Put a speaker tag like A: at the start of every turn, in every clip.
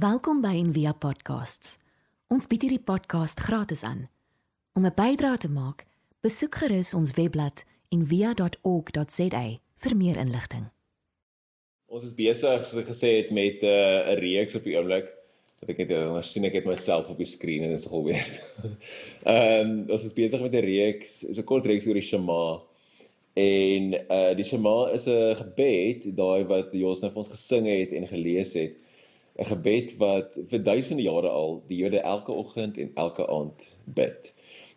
A: Welkom by Envia Podcasts. Ons bied hierdie podcast gratis aan. Om 'n bydrae te maak, besoek gerus ons webblad en via.org.za vir meer inligting.
B: Ons is besig soos ek gesê het met 'n uh, reeks op die oomblik wat ek net nou sien ek het myself op die skerm en dit is nogal weird. Ehm um, ons is besig met 'n reeks, is 'n kort reeks oor die Shema. En uh die Shema is 'n gebed, daai wat Jos nou vir ons gesing het en gelees het. 'n Gebed wat vir duisende jare al die Jode elke oggend en elke aand bid.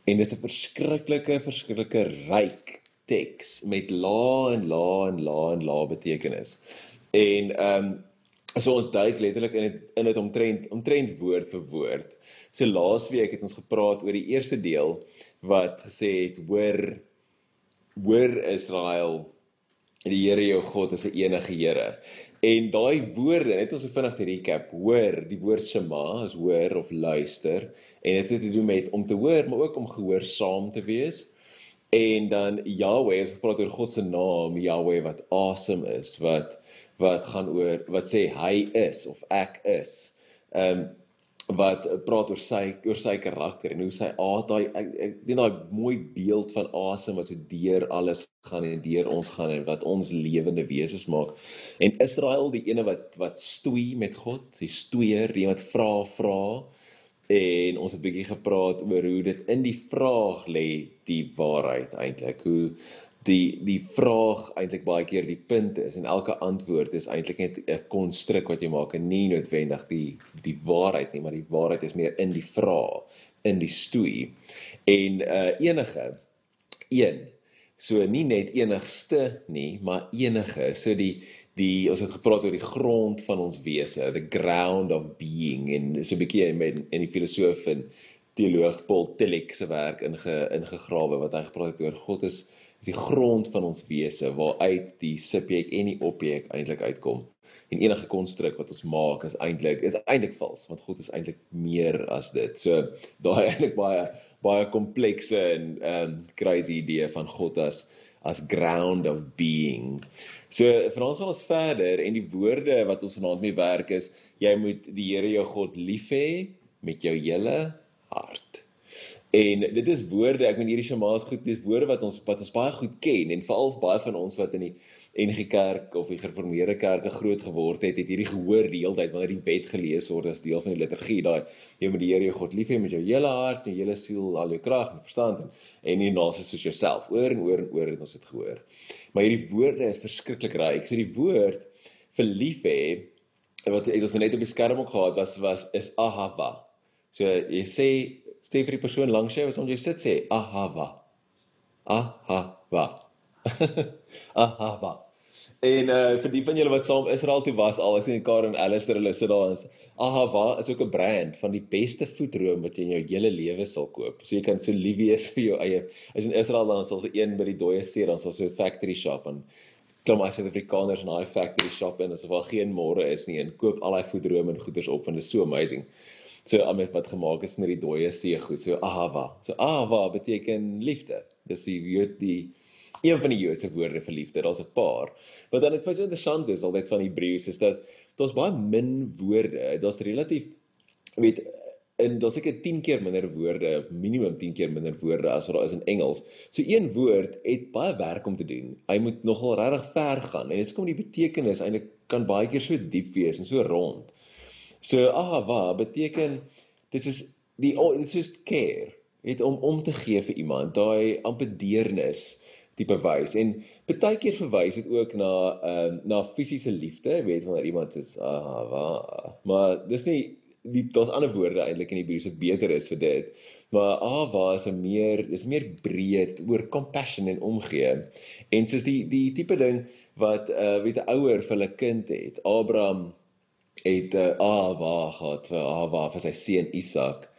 B: En dis 'n verskriklike verskriklike ryk teks met la en la en la en la betekenis. En ehm um, so ons duik letterlik in dit in dit omtrent omtrent woord vir woord. So laasweek het ons gepraat oor die eerste deel wat gesê het hoor hoor Israel die Here jou God is 'n enige Here. En daai woorde, net ons vinnig te recap, hoor, die woord Shema is hoor of luister en dit het te doen met om te hoor, maar ook om gehoorsaam te wees. En dan Yahweh, as ons praat oor God se naam, Yahweh wat awesome is, wat wat gaan oor wat sê hy is of ek is. Ehm um, wat praat oor sy oor sy karakter en hoe sy aard daai ek, ek dink daai mooi beeld van asem wat so deur alles gaan en deur ons gaan en wat ons lewende wesens maak. En Israel, die ene wat wat stoei met God, die stoeier, die wat vra vra en ons het 'n bietjie gepraat oor hoe dit in die vraag lê die waarheid eintlik. Hoe die die vraag eintlik baie keer die punt is en elke antwoord is eintlik net 'n konstruk wat jy maak en nie noodwendig die die waarheid nie, maar die waarheid is meer in die vraag, in die stoei. En uh enige een so nie net enigste nie, maar enige. So die die ons het gepraat oor die grond van ons wese, the ground of being en so 'n bietjie met in die filosoof en teoloog Paul Tillich se werk inge ingegrawe wat hy gepraat het oor God is die grond van ons wese waaruit die subjek en die objek eintlik uitkom. En enige konstruk wat ons maak is eintlik is eintlik vals want God is eintlik meer as dit. So daai eintlik baie baie komplekse en um crazy idee van God as as ground of being. So vanaand gaan ons verder en die woorde wat ons vanaand mee werk is jy moet die Here jou God lief hê met jou hele hart. En dit is woorde, ek meen hierdie shama's goed, dis woorde wat ons wat ons baie goed ken en veral baie van ons wat in die NG Kerk of die gereformeerde kerke groot geword het, het hierdie gehoor die hele tyd wanneer die wet gelees word as deel van die liturgie, daai jy moet die Here jou God lief hê met jou hele hart, jou hele siel, al jou krag en verstand en en nie naas soos jouself. Oor en oor en oor het ons dit gehoor. Maar hierdie woorde is verskriklik ryk. So die woord vir lief hê wat ek ons net op die skerm ook gehad was was is ahava. So jy sê sê vir die persoon langs jou as om jy sit sê ahava. Ahava. ahava. En uh vir die van julle wat saam Israel toe was al, ek sien Karen en Alistair hulle sit daar en ahava is ook 'n brand van die beste voetroom wat jy in jou hele lewe sal koop. So jy kan so lief wees vir jou eie. As in Israel dan sal so een by die dooie see dan sal so 'n factory shop en klim as Suid-Afrikaners in daai factory shop in asof daar geen môre is nie en koop al daai voetroom en goeders op en dit is so amazing so almal wat gemaak is in die dooie see goed so ahava. So ahava beteken liefde. Dis die woord die een van die Joodse woorde vir liefde. Daar's 'n paar. Wat dan ek baie so interessant is altyd van Hebreëus is dat daar's baie min woorde. Daar's relatief weet en daar's seker 10 keer minder woorde minimum 10 keer minder woorde as wat daar is in Engels. So een woord het baie werk om te doen. Hy moet nogal regtig ver gaan. En dit kom die betekenis eintlik kan baie keer so diep wees en so rond So ahava beteken dit is die dit is care, het om om te gee vir iemand, daai amper deernis tipe wys en baie keer verwys dit ook na ehm uh, na fisiese liefde, weet wanneer iemand is ahava. Maar dis nie die daar's ander woorde eintlik in Hebreëus wat beter is vir dit. Maar ahava is 'n meer is meer breed oor compassion en omgee. En soos die die tipe ding wat uh weet 'n ouer vir hulle kind het. Abraham het uh, Ava gehad vir Ava vir sy seun Isak.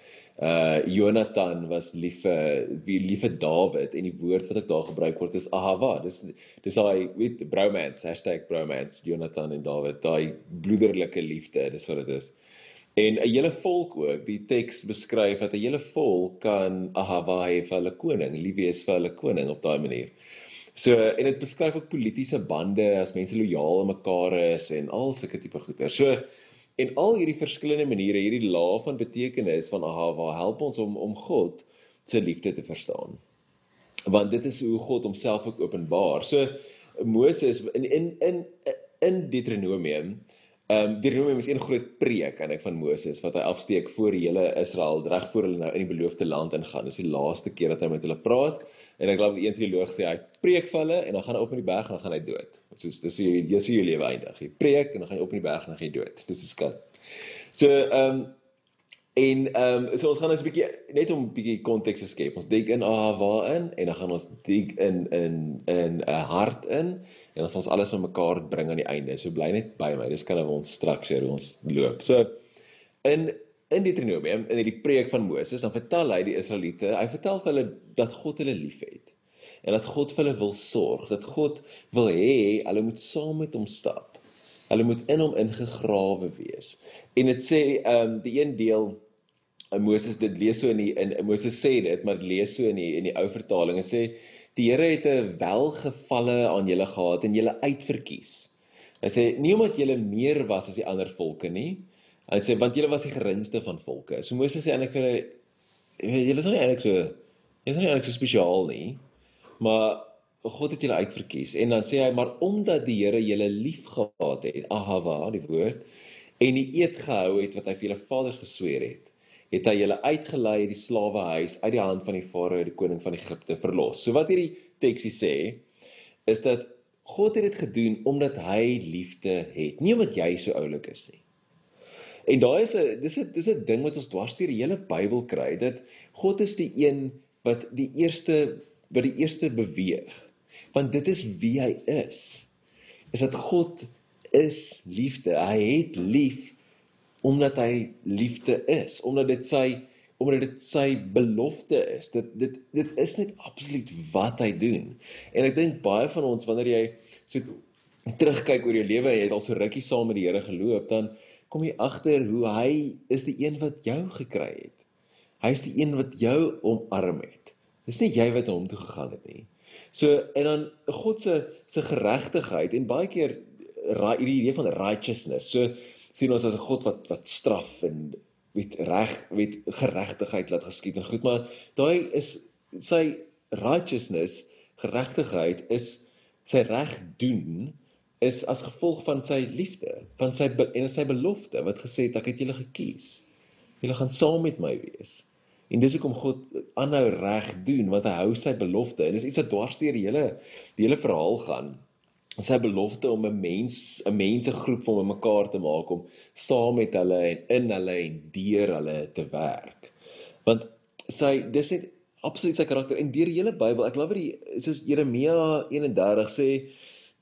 B: Uh Jonathan was lief vir wie lief vir Dawid en die woord wat ek daar gebruik word is Ahava. Dis dis daai weet bromance #bromance Jonathan en Dawid, daai bloederlike liefde, dis wat dit is. En 'n hele volk ook, die teks beskryf dat 'n hele volk kan Ahava hê vir hulle koning, lief wees vir hulle koning op daai manier. So en dit beskryf ook politieke bande as mense lojaal aan mekaar is en al sulke tipe goeder. So En al hierdie verskillende maniere, hierdie laag van betekenis van Ahava help ons om om God se liefde te verstaan. Want dit is hoe God homself ook openbaar. So Moses in in in in Deuteronomium Ehm um, Deuteronomium is een groot preek aan ek van Moses wat hy afsteek voor die hele Israel reg voor hulle nou in die beloofde land ingaan. Dis die laaste keer dat hy met hulle praat en ek glo een teoloog sê hy preek vir hulle en dan gaan hy op in die berg en dan gaan hy dood. Soos dis hoe jy sê jou lewe eindig. Jy preek en dan gaan jy op in die berg en dan gaan jy dood. Dis is kan. So ehm um, En ehm um, so ons gaan nou 'n bietjie net om 'n bietjie konteks te skep. Ons dig in ah waarin en dan gaan ons dig in in in 'n uh, hart in en dan sal ons alles van mekaar bring aan die einde. So bly net by my. Dis kan nou ons structure ons loop. So in in Deuteronomium in hierdie preek van Moses dan vertel hy die Israeliete, hy vertel vir hulle dat God hulle liefhet en dat God vir hulle wil sorg, dat God wil hê hulle moet saam met hom stap. Hulle moet in hom ingegrawe wees. En dit sê ehm um, die een deel Moses dit lees so in die in Moses sê dit, maar dit lees so in die in die ou vertaling en sê die Here het 'n welgevalle aan julle gehad en julle uitverkies. Hy sê nie omdat julle meer was as die ander volke nie. Hy sê want julle was die geringste van volke. So Moses sê eintlik vir hulle julle is nie eintlik so julle is nie eintlik so spesiaal nie. Maar God het julle uitverkies en dan sê hy maar omdat die Here julle liefgehad het, ahava, die woord en die eed gehou het wat hy vir julle vaders gesweer het het hy julle uitgelei uit die slawehuis uit die hand van die farao die koning van Egipte verlos. So wat hierdie teksie sê is dat God het dit gedoen omdat hy liefde het, nie omdat jy so oulik is nie. En daai is 'n dis 'n dis 'n ding wat ons dwars deur die hele Bybel kry dat God is die een wat die eerste wat die eerste beweeg. Want dit is wie hy is. Is dat God is liefde. Hy het lief omdat hy liefde is, omdat dit sy omdat dit sy belofte is. Dit dit dit is net absoluut wat hy doen. En ek dink baie van ons wanneer jy so terugkyk oor jou lewe jy het al so rukkie saam met die Here geloop, dan kom jy agter hoe hy is die een wat jou gekry het. Hy is die een wat jou omarm het. Dis nie jy wat hom toe gegaan het nie. So en dan God se se geregtigheid en baie keer hierdie idee van righteousness. So sien ons as 'n God wat wat straf en weet reg weet geregtigheid laat geskied en goed maar daai is sy righteousness geregtigheid is sy reg doen is as gevolg van sy liefde van sy en sy belofte wat gesê het ek het julle gekies. Julle gaan saam met my wees. En dis hoekom God aanhou reg doen want hy hou sy belofte. En dis iets wat dwarsteer die hele die hele verhaal gaan. Sy belofte om 'n mens 'n mensegroep van mekaar te maak om saam met hulle en in hulle en deur hulle te werk. Want sy dis net absoluut sy karakter. En deur die hele Bybel, ek glo wat die soos Jeremia 31 sê,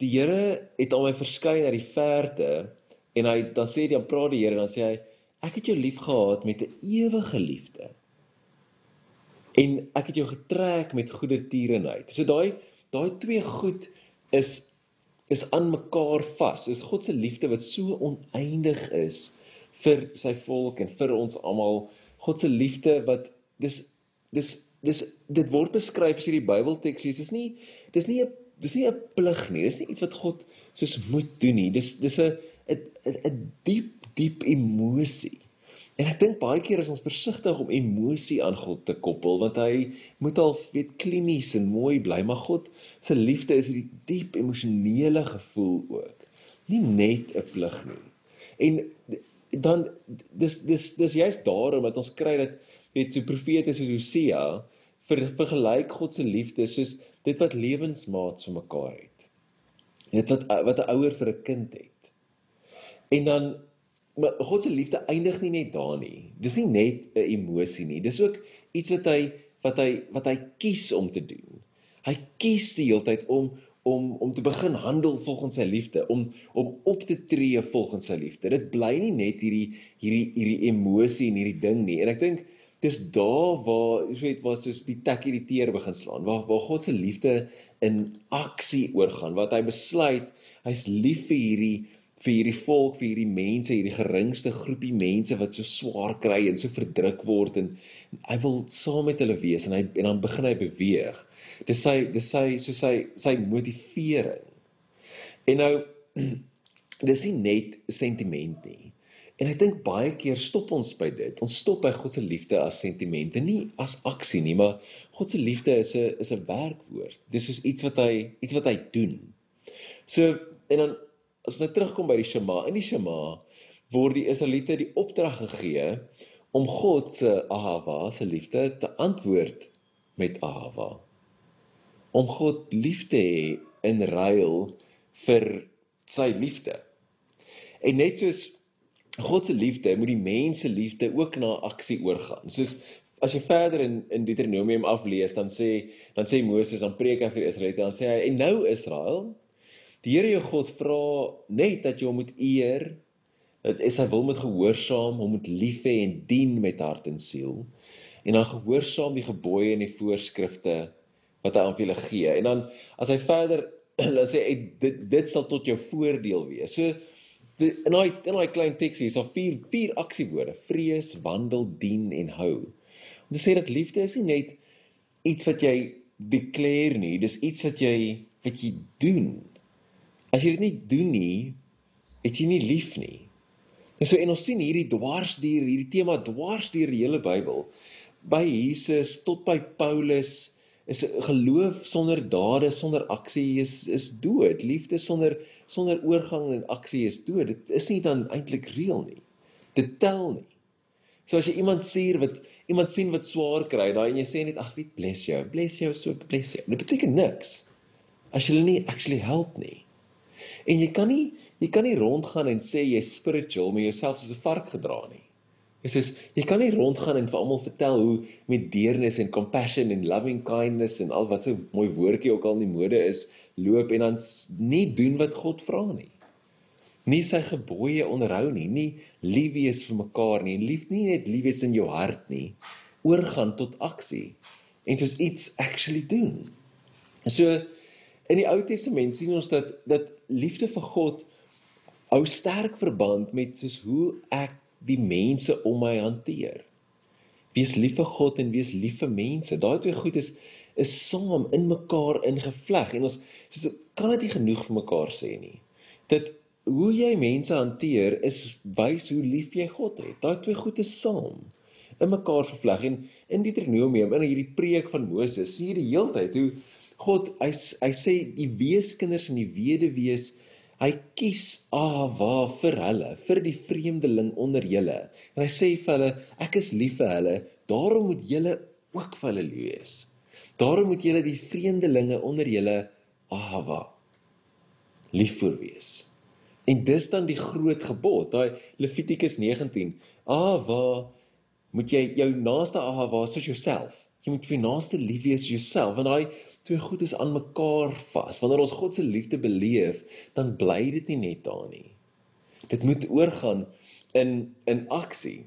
B: die Here het aan my verskyn uit die verte en hy dan sê dan praat die Here dan sê hy ek het jou liefgehad met 'n ewige liefde. En ek het jou getrek met goeie tierenheid. So daai daai twee goed is is aan mekaar vas. Is God se liefde wat so oneindig is vir sy volk en vir ons almal. God se liefde wat dis dis dis dit word beskryf as hierdie Bybelteks. Dis nie dis nie 'n dis nie 'n plig nie. Dis nie iets wat God soos moet doen nie. Dis dis 'n 'n 'n diep diep emosie. En ek dink baie keer is ons versigtig om emosie aan God te koppel want hy moet al weet klinies en mooi bly, maar God se liefde is hierdie diep emosionele gevoel ook. Nie net 'n plig nie. En dan dis dis dis juist daarom dat ons kry dat weet so profete soos Hosea ver, vergelyk God se liefde soos dit wat lewensmaats vir mekaar het. En dit wat wat 'n ouer vir 'n kind het. En dan maar God se liefde eindig nie net daar nie. Dis nie net 'n emosie nie. Dis ook iets wat hy wat hy wat hy kies om te doen. Hy kies die hele tyd om om om te begin handel volgens sy liefde, om om op te tree volgens sy liefde. Dit bly nie net hierdie hierdie hierdie emosie en hierdie ding nie. En ek dink dis daar waar jy weet waar soos die tekkie die teer begin slaan, waar waar God se liefde in aksie oorgaan, wat hy besluit hy's lief vir hierdie vir hierdie volk, vir hierdie mense, hierdie geringste groepie mense wat so swaar kry en so verdruk word en, en hy wil saam met hulle wees en hy en dan begin hy beweeg. Dis sy dis sy so sy sy motivering. En nou dis nie net sentiment nie. En ek dink baie keer stop ons by dit. Ons stop by God se liefde as sentimente, nie as aksie nie, maar God se liefde is 'n is 'n werkwoord. Dis soos iets wat hy iets wat hy doen. So en dan as ons nou terugkom by die Shema, in die Shema word die Israeliete die opdrag gegee om God se ahava, se liefde te antwoord met ahava. Om God lief te hê in ruil vir sy liefde. En net soos God se liefde moet die mense liefde ook na aksie oorgaan. Soos as jy verder in in Deuteronomium aflees, dan sê dan sê Moses aan preek hy vir Israeliete, dan sê hy en nou Israel, die Here jou God vra net dat jy hom moet eer, dat hy sy wil moet gehoorsaam, hom moet lief hê en dien met hart en siel. En dan gehoorsaam die gebooie en die voorskrifte wat hy aan julle gee. En dan as hy verder dan sê hy dit dit sal tot jou voordeel wees. So in daai in daai klein teksie is daar vier vier aksiewoorde: vrees, wandel, dien en hou. Om te sê dat liefde is nie net iets wat jy declare nie, dis iets wat jy wat jy doen. As jy dit nie doen nie, het jy nie lief nie. En so en ons sien hierdie dwarsdeur, hierdie tema dwarsdeur die hele Bybel by Jesus tot by Paulus is geloof sonder dade, sonder aksie is is dood. Liefde sonder sonder oorgang en aksie is dood. Dit is nie dan eintlik reël nie. Dit tel nie. So as jy iemand sien wat iemand sien wat swaar kry, daai en jy sê net ag, wie bless jou. Bless jou so bless jou. Dit beteken niks as jy hulle nie actually help nie. En jy kan nie jy kan nie rondgaan en sê jy's spiritual, maar jouself soos 'n vark gedra nie. Dit is jy kan nie rondgaan en vir almal vertel hoe met deernis en compassion en loving kindness en al wat so mooi woordjie ook al in die mode is loop en dan nie doen wat God vra nie. Nie sy gebooie onderhou nie, nie lief wees vir mekaar nie, lief nie net lief wees in jou hart nie, oorgaan tot aksie en soos iets actually doen. So in die Ou Testament sien ons dat dat liefde vir God hou sterk verband met soos hoe ek die mense om my hanteer. Wees lief vir God en wees lief vir mense. Daai twee goed is is saam in mekaar ingevleg en ons soos kan dit nie genoeg vir mekaar sê nie. Dit hoe jy mense hanteer is wys hoe lief jy God het. Daai twee goed is saam in mekaar vervleg en in Deuteronomium in hierdie preek van Moses sien jy die heeltyd hoe God hy hy sê die weeskinders en die weduwees Hy kies Awa vir hulle, vir die vreemdeling onder julle. En hy sê vir hulle, ek is lief vir hulle, daarom moet julle ook vir hulle lief wees. Daarom moet julle die vreemdelinge onder julle Awa lief vir wees. En dis dan die groot gebod, daai Levitikus 19. Awa moet jy jou naaste Awa soos jouself. Jy moet vir naaste lief wees jouself. En daai twee goed is aan mekaar vas. Wanneer ons God se liefde beleef, dan bly dit nie net daar nie. Dit moet oorgaan in in aksie.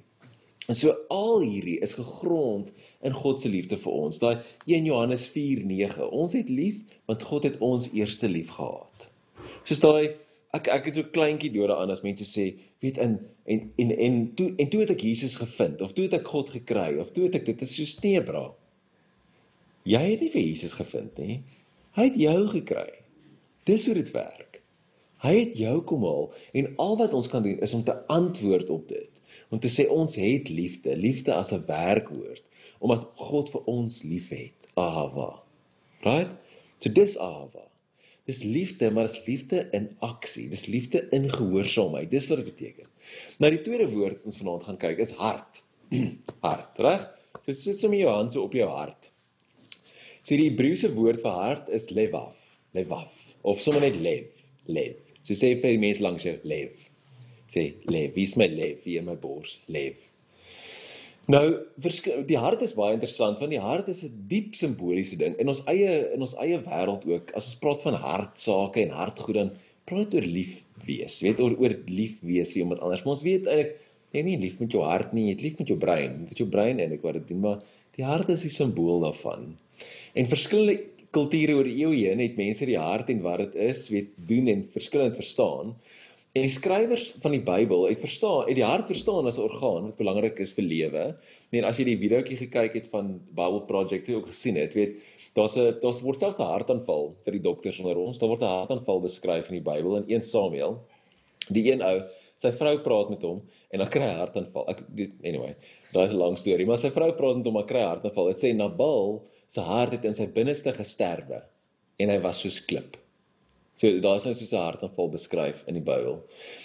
B: En so al hierdie is gegrond in God se liefde vir ons. Daai 1 Johannes 4:9. Ons het lief want God het ons eerste lief gehad. Soos daai ek ek het so kleintjie dood daaraan as mense sê, weet in en en en toe en toe het ek Jesus gevind of toe het ek God gekry of toe het ek dit is so steebra. Jy het nie vir Jesus gevind nie. Hy het jou gekry. Dis hoe dit werk. Hy het jou kom haal en al wat ons kan doen is om te antwoord op dit. Om te sê ons het liefde, liefde as 'n werkwoord, omdat God vir ons liefhet. Ahava. Right? So dis ahava. Dis liefde, maar dis liefde in aksie. Dis liefde in gehoorsaamheid. Dis wat dit beteken. Nou die tweede woord wat ons vanaand gaan kyk is hart. hart, reg? So sit sommer jou hand so op jou hart. So die Hebreëse woord vir hart is levav, levav of sommer net lev, lev. So sê vir die mense langs jou lev. Sê lev, wie is my lev hier in my bors, lev. Nou, die hart is baie interessant want die hart is 'n diep simboliese ding in ons eie in ons eie wêreld ook. As ons praat van hartsake en hartgoed dan praat oor lief wees. Weet oor oor lief wees vir iemand anders. Maar ons weet eintlik jy nie lief met jou hart nie, jy het lief met jou brein. Dit is jou brein eintlik wat dit doen, maar die hart is die simbool daarvan. En verskillende kulture oor eeue heen het mense die hart en wat dit is, weet doen en verskillend verstaan. En die skrywers van die Bybel het verstaan, het die hart verstaan as 'n orgaan wat belangrik is vir lewe. Nee, as jy die videoetjie gekyk het van Bible Project, jy ook gesien het, weet daar's 'n daar's word selfs 'n hartaanval vir die dokters onder ons. Daar word 'n hartaanval beskryf in die Bybel in 1 Samuel. Die een ou sy vrou praat met hom en dan kry hy hartaanval. Ek anyway, daai is 'n lang storie, maar sy vrou praat met hom, maar kry hartaanval. Dit sê Nabal se hart het in sy binneste gesterwe en hy was soos klip. So daar is nou soos 'n hartaanval beskryf in die Bybel.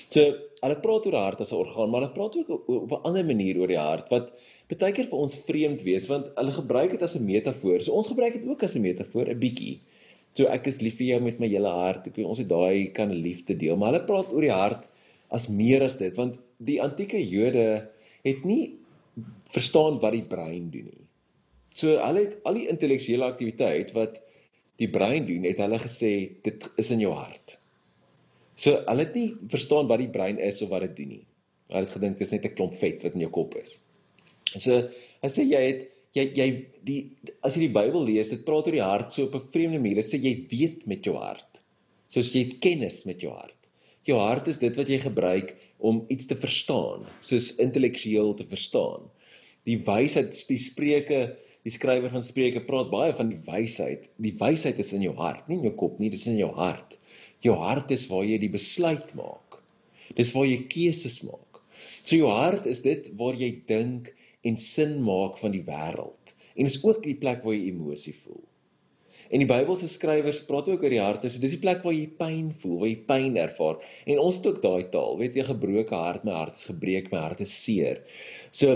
B: So hulle praat oor die hart as 'n orgaan, maar hulle praat ook op 'n ander manier oor die hart wat baie keer vir ons vreemd wees want hulle gebruik dit as 'n metafoor. So ons gebruik dit ook as 'n metafoor 'n bietjie. So ek is lief vir jou met my hele hart. Ek weet ons het daai kan liefde deel, maar hulle praat oor die hart as meer as dit want die antieke Jode het nie verstaan wat die brein doen nie. So hulle het al die intellektuele aktiwiteit wat die brein doen, het hulle gesê dit is in jou hart. So hulle het nie verstaan wat die brein is of wat dit doen nie. Hulle het gedink dit is net 'n klomp vet wat in jou kop is. So hy sê jy het jy jy die as jy die Bybel lees, dit praat oor die hart so op 'n vreemde manier. Dit sê jy weet met jou hart. Soos jy het kennis met jou hart. Jou hart is dit wat jy gebruik om iets te verstaan, soos intellektueel te verstaan. Die wysheid Spreuke Die skrywer van Spreuke praat baie van die wysheid. Die wysheid is in jou hart, nie in jou kop nie, dit is in jou hart. Jou hart is waar jy die besluit maak. Dis waar jy keuses maak. So jou hart is dit waar jy dink en sin maak van die wêreld. En dis ook die plek waar jy emosie voel. En die Bybelse skrywers praat ook oor die hart. Dis dis die plek waar jy pyn voel, waar jy pyn ervaar. En ons het ook daai taal. Weet jy, gebroke hart, my hart is gebreek, my hart is seer. So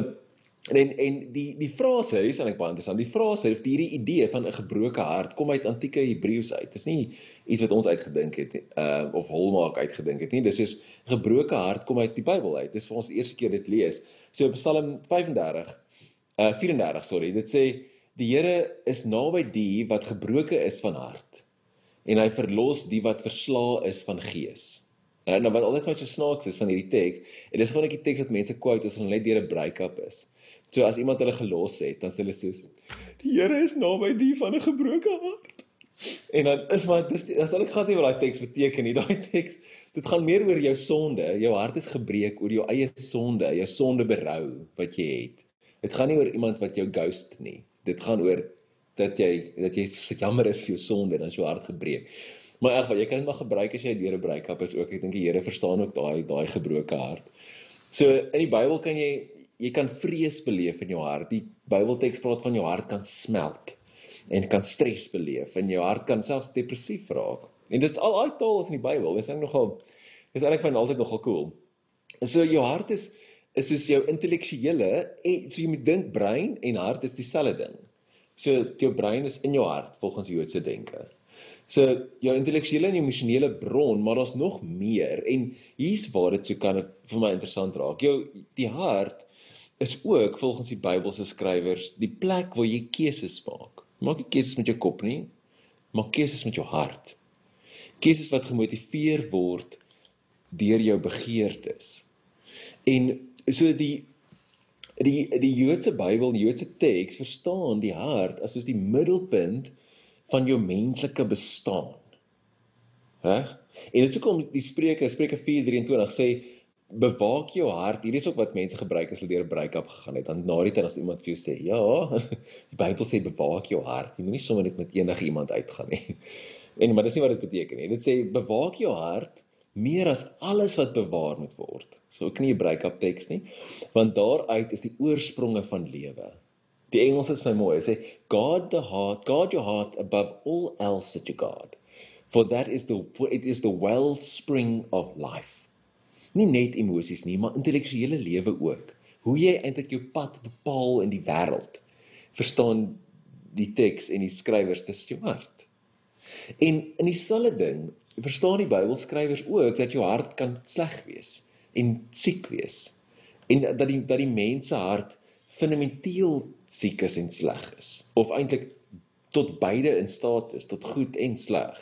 B: En en die die frase is eintlik baie interessant. Die frase of hierdie idee van 'n gebroke hart kom uit antieke Hebreëus uit. Dit is nie iets wat ons uitgedink het uh of Holmaak uitgedink het nie. Dis is gebroke hart kom uit die Bybel uit. Dis vir ons die eerste keer dit lees. So Psalm 35 uh 34 sorry. Dit sê die Here is naby die wat gebroke is van hart en hy verlos die wat verslaa is van gees. Nou, nou wat altyd vir my so snaaks is van hierdie teks, en dis gewoon 'n teks wat mense quote as hulle net deur 'n break-up is. So as iemand hulle gelos het, dan sê hulle soos die Here is naby die van 'n gebroke hart. En dan is maar dis as hulle gaan nie wat daai teks beteken nie. Daai teks dit gaan meer oor jou sonde. Jou hart is gebreek oor jou eie sonde, jou sonde berou wat jy het. Dit gaan nie oor iemand wat jou ghost nie. Dit gaan oor dat jy dat jy jammer is vir jou sonde dan jou hart gebreek. Maar ag, jy kan dit maar gebruik as jy deur 'n break-up is ook. Ek dink die Here verstaan ook daai daai gebroke hart. So in die Bybel kan jy jy kan vrees beleef in jou hart. Die Bybelteks praat van jou hart kan smelt en kan stres beleef en jou hart kan selfs depressief raak. En dit is al daai taal is in die Bybel. Dit is eintlik nogal is eintlik van altyd nogal cool. En so jou hart is is soos jou intellektuele en so jy moet dink brein en hart is dieselfde ding. So jou brein is in jou hart volgens Joodse denke. So jou intellektuele en emosionele bron, maar daar's nog meer en hier's waar dit so kan vir my interessant raak. Jou die hart is ook volgens die Bybelse skrywers die plek waar jy keuses maak. Maak nie keuses met jou kop nie, maak keuses met jou hart. Keuses wat gemotiveer word deur jou begeertes. En so die die die Joodse Bybel, die Joodse teks verstaan die hart as soos die middelpunt van jou menslike bestaan. Reg? En dit is hoekom die Spreuke, Spreuke 4:23 sê bewaak jou hart. Hierdie is ook wat mense gebruik as hulle deur 'n break-up gegaan het. Dan na die tyd as iemand vir jou sê, "Ja, die Bybel sê bewaak jou hart. Jy moenie sommer net met enige iemand uitgaan nie." En maar dis nie wat dit beteken nie. Dit sê bewaak jou hart meer as alles wat bewaar moet word. So ook nie 'n break-up teks nie, want daaruit is die oorspronge van lewe. Die Engels is my mooi. Dit sê guard the heart, guard your heart above all else that you guard. For that is the it is the wellspring of life nie net emosies nie, maar intellektuele lewe ook. Hoe jy eintlik jou pad bepaal in die wêreld. Verstaan die teks en die skrywers dis jou hart. En in dieselfde ding, verstaan die Bybelskrywers ook dat jou hart kan sleg wees en siek wees. En dat die dat die mens se hart fundamenteel siek is en sleg is of eintlik tot beide in staat is, tot goed en sleg.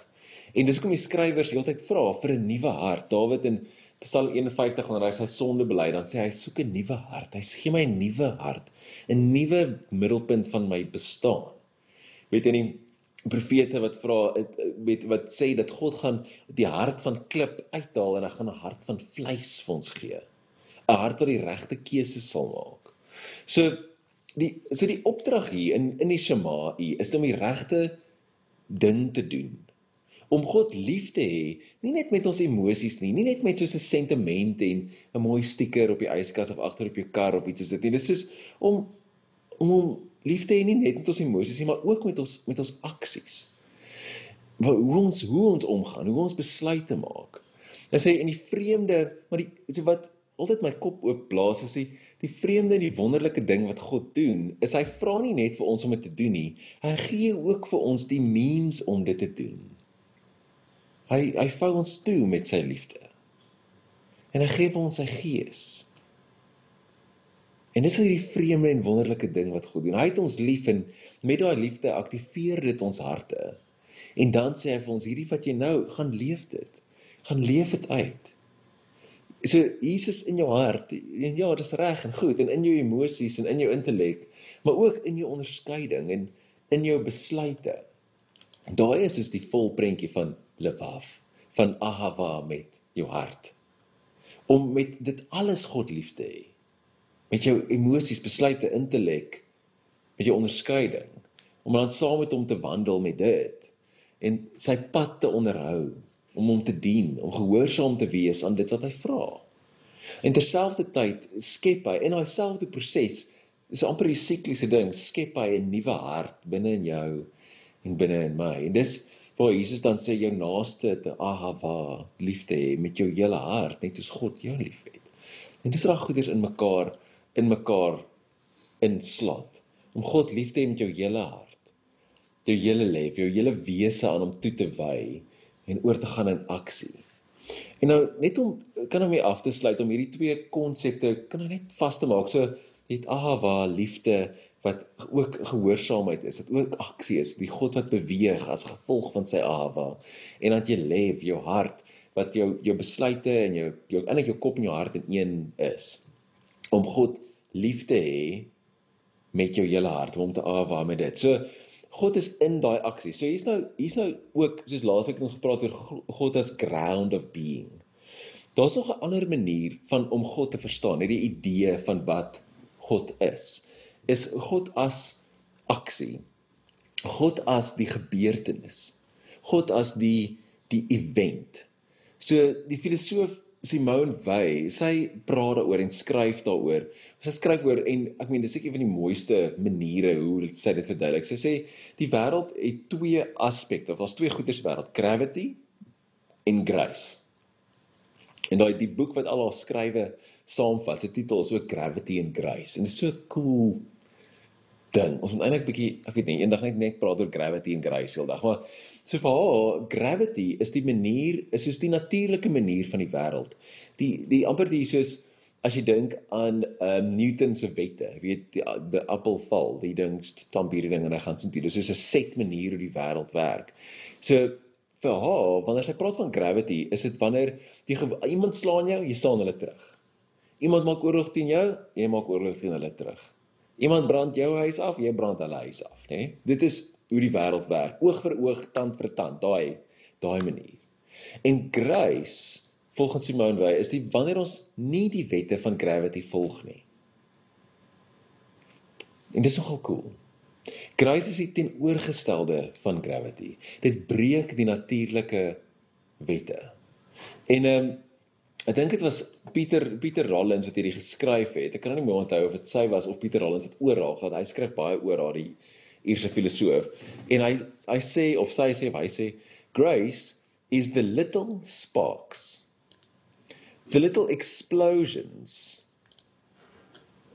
B: En dis hoekom die skrywers heeltyd vra vir 'n nuwe hart. Dawid en Psalm 51 wanneer hy sy sonde bely, dan sê hy soek 'n nuwe hart. Hy gee my 'n nuwe hart, 'n nuwe middelpunt van my bestaan. Weet jy nie profete wat vra weet wat sê dat God gaan die hart van klip uithaal en hy gaan 'n hart van vleis vir ons gee. 'n Hart wat die regte keuses sal maak. So die so die opdrag hier in in die Shema is om die regte ding te doen om God lief te hê, nie net met ons emosies nie, nie net met soos 'n sentiment en 'n mooi stiker op die yskas of agter op jou kar of iets soos dit nie. Dis soos om om hom lief te hê nie net met ons emosies nie, maar ook met ons met ons aksies. Hoe ons hoe ons omgaan, hoe ons besluite maak. Hy sê in die vreemde, maar die so wat altyd my kop oop blaas is die die vreemde en die wonderlike ding wat God doen, is hy vra nie net vir ons om dit te doen nie, hy gee ook vir ons die means om dit te doen. Hy hy vou ons toe met sy liefde. En hy gee vir ons sy gees. En dis hierdie vreemde en wonderlike ding wat God doen. Hy het ons lief en met daai liefde aktiveer dit ons harte. En dan sê hy vir ons hierdie wat jy nou gaan leef dit. Gaan leef dit uit. So Jesus in jou hart. En ja, dis reg en goed en in jou emosies en in jou intellek, maar ook in jou onderskeiding en in jou besluite. Daai is soos die volprentjie van Lewav van Ahava met jou hart. Om met dit alles God lief te hê. Met jou emosies, besluite, intellek, met jou onderskeiding, om dan saam met hom te wandel met dit en sy pad te onderhou, om hom te dien, om gehoorsaam te wees aan dit wat hy vra. En terselfdertyd skep hy in daai selfde proses, is amper die sikliese ding, skep hy 'n nuwe hart binne in jou en binne in my. En dis waar Jesus dan sê jou naaste te ahava, liefde hê met jou hele hart, net soos God jou liefhet. En dis reg goeders in mekaar in mekaar inslat. Om God lief te hê met jou hele hart, jou hele lewe, jou hele wese aan hom toe te wy en oor te gaan in aksie. En nou net om kan om hier af te sluit om hierdie twee konsepte kan nou net vas te maak. So het ahava, liefde wat ook gehoorsaamheid is, wat ook aksie is, die God wat beweeg as gevolg van sy awa. En dat jy leef jou hart wat jou jou besluite en jou jou eintlik jou kop en jou hart in een is. Om God lief te hê met jou hele hart, om te awa met dit. So God is in daai aksie. So hier's nou hier's nou ook soos laasweek ons gepraat oor God as ground of being. Daar's nog 'n ander manier van om God te verstaan, hierdie idee van wat God is is God as aksie. God as die gebeurtenis. God as die die event. So die filosoof Simone Weil, sy praat daaroor en skryf daaroor. Sy skryf oor en ek meen dis ek een van die mooiste maniere hoe sy dit verduidelik. Sy sê die wêreld het twee aspekte. Daar's twee goeders wêreld, gravity en grace. En daai die boek wat al haar skrywe saamvat, se titel is ook Gravity and Grace. En dit is so cool ding. Ons moet eintlik bietjie, ek weet nie, eendag net net praat oor gravity en grace heeldag, maar so vir haar, gravity is die manier, is soos die natuurlike manier van die wêreld. Die die amper die soos as jy dink aan um, Newton se wette, weet die, die appel val, die ding stamp hierdie ding en hy gaan so toe. Dis soos 'n set manier hoe die wêreld werk. So vir haar, wanneer sy praat van gravity, is dit wanneer die iemand slaan jou, jy slaan hulle terug. Iemand maak oorlog teen jou, jy maak oorlog teen hulle terug. Iemand brand jou huis af, jy brand hulle huis af, nê? Nee? Dit is hoe die wêreld werk. Oog vir oog, tand vir tand, daai daai manier. En grace, volgens Simone Weil, is die wanneer ons nie die wette van gravity volg nie. En dis nogal cool. Grace is die teenoorgestelde van gravity. Dit breek die natuurlike wette. En ehm um, Ek dink dit was Pieter Pieter Rollins wat hierdie geskryf het. Ek kan nie meer onthou of dit sy was of Pieter Rollins het oorhaal gehad. Hy skryf baie oor haar die Ierse filosoof. En hy hy sê of sy sê hy sê grace is the little sparks. The little explosions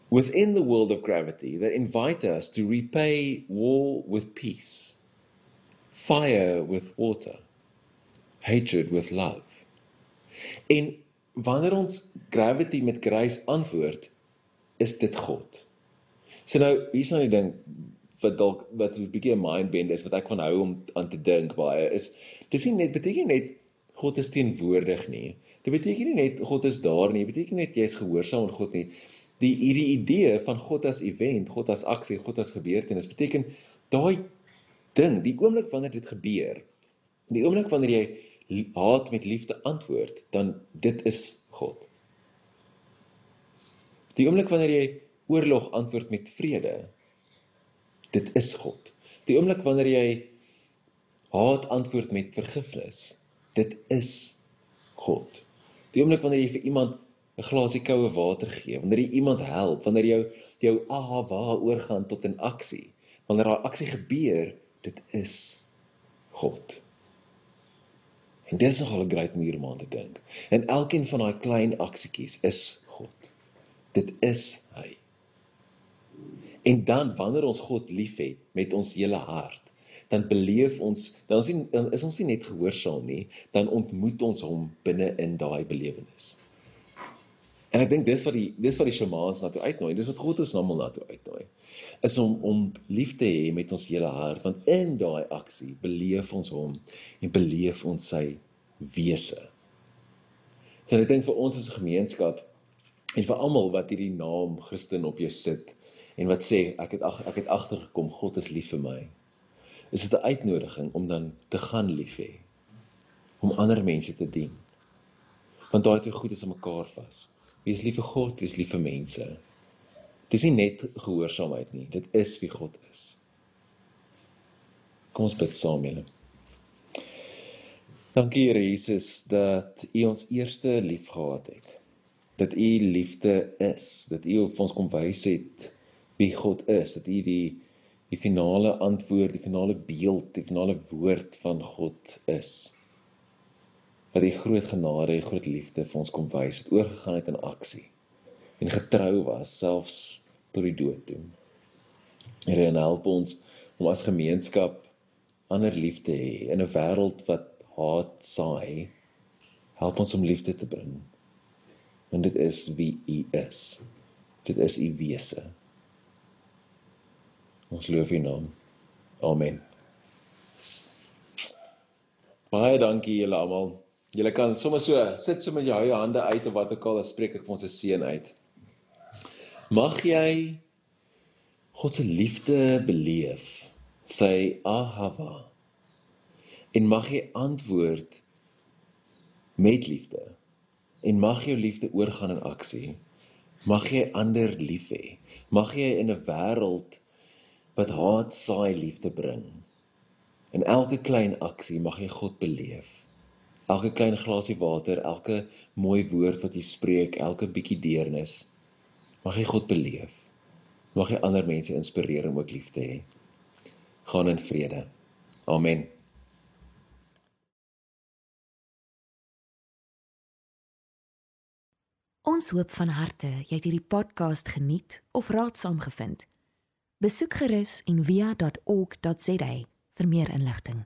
B: within the world of gravity that invite us to repay war with peace, fire with water, hatred with love. En wanneer ons gravity met grace antwoord, is dit God. So nou, hier's nou die ding wat dalk wat 'n bietjie 'n mind bend is wat ek van hou om aan te dink baie is dis nie net beteken net God is teenwoordig nie. Dit beteken nie net God is daar nie, dit beteken net jy is gehoorsaam aan God nie. Die hierdie idee van God as event, God as aksie, God as gebeurtenis beteken daai ding, die oomblik wanneer dit gebeur, die oomblik wanneer jy haat met liefde antwoord, dan dit is God. Die oomblik wanneer jy oorlog antwoord met vrede, dit is God. Die oomblik wanneer jy Haat antwoord met vergifnis. Dit is God. Die oomblik wanneer jy vir iemand 'n glasie koue water gee, wanneer jy iemand help, wanneer jou jou aha waar oorgaan tot 'n aksie, wanneer daai aksie gebeur, dit is God. En dis nogal 'n groot manier om aan te dink. En elkeen van daai klein aksietjies is God. Dit is hy. En dan wanneer ons God liefhet met ons hele hart, dan beleef ons, dan is, nie, dan is ons nie net gehoorsaam nie, dan ontmoet ons hom binne in daai belewenis. En ek dink dis wat die dis wat die shamaans na toe uitnooi, dis wat God ons almal na toe uitnooi. Is om om lief te hê met ons hele hart, want in daai aksie beleef ons hom en beleef ons sy wese. So ek dink vir ons as 'n gemeenskap en vir almal wat hierdie naam Christen op jou sit en wat sê ek het ag ek het agtergekom God is lief vir my. Is dit 'n uitnodiging om dan te gaan lief hê om ander mense te dien. Want daai twee goed is aan mekaar vas. Wees lief vir God, wees lief vir mense. Dis nie net gehoorsaamheid nie, dit is wie God is. Kom ons bid saam julle. Dankie Here Jesus dat U ons eerste liefgehad het. Dat U liefde is, dat U op ons kom wys het wie God is, dat U die die finale antwoord, die finale beeld, die finale woord van God is wat die groot genade en groot liefde vir ons kom wys, het oorgegaan het in aksie en getrou was selfs tot die dood toe. Here en help ons om as gemeenskap ander lief te hê in 'n wêreld wat haat saai. Help ons om liefde te bring. Want dit is wie U is. Dit is U wese. Ons loof U naam. Amen. Baie dankie julle almal. Julle kan sommer so sit so met jou hande uit of wat ook al, dan spreek ek vir ons se seën uit. Mag jy God se liefde beleef, sy ahava. En mag jy antwoord met liefde. En mag jou liefde oorgaan in aksie. Mag jy ander lief hê. Mag jy in 'n wêreld wat haat saai liefde bring. In elke klein aksie mag jy God beleef elke klein glasie water, elke mooi woord wat jy spreek, elke bietjie deernis, mag jy God beleef. Mag jy ander mense inspireer om ook lief te hê. Gaan in vrede. Amen.
A: Ons hoop van harte jy het hierdie podcast geniet of raadsaam gevind. Besoek gerus en via.ok.za vir meer inligting.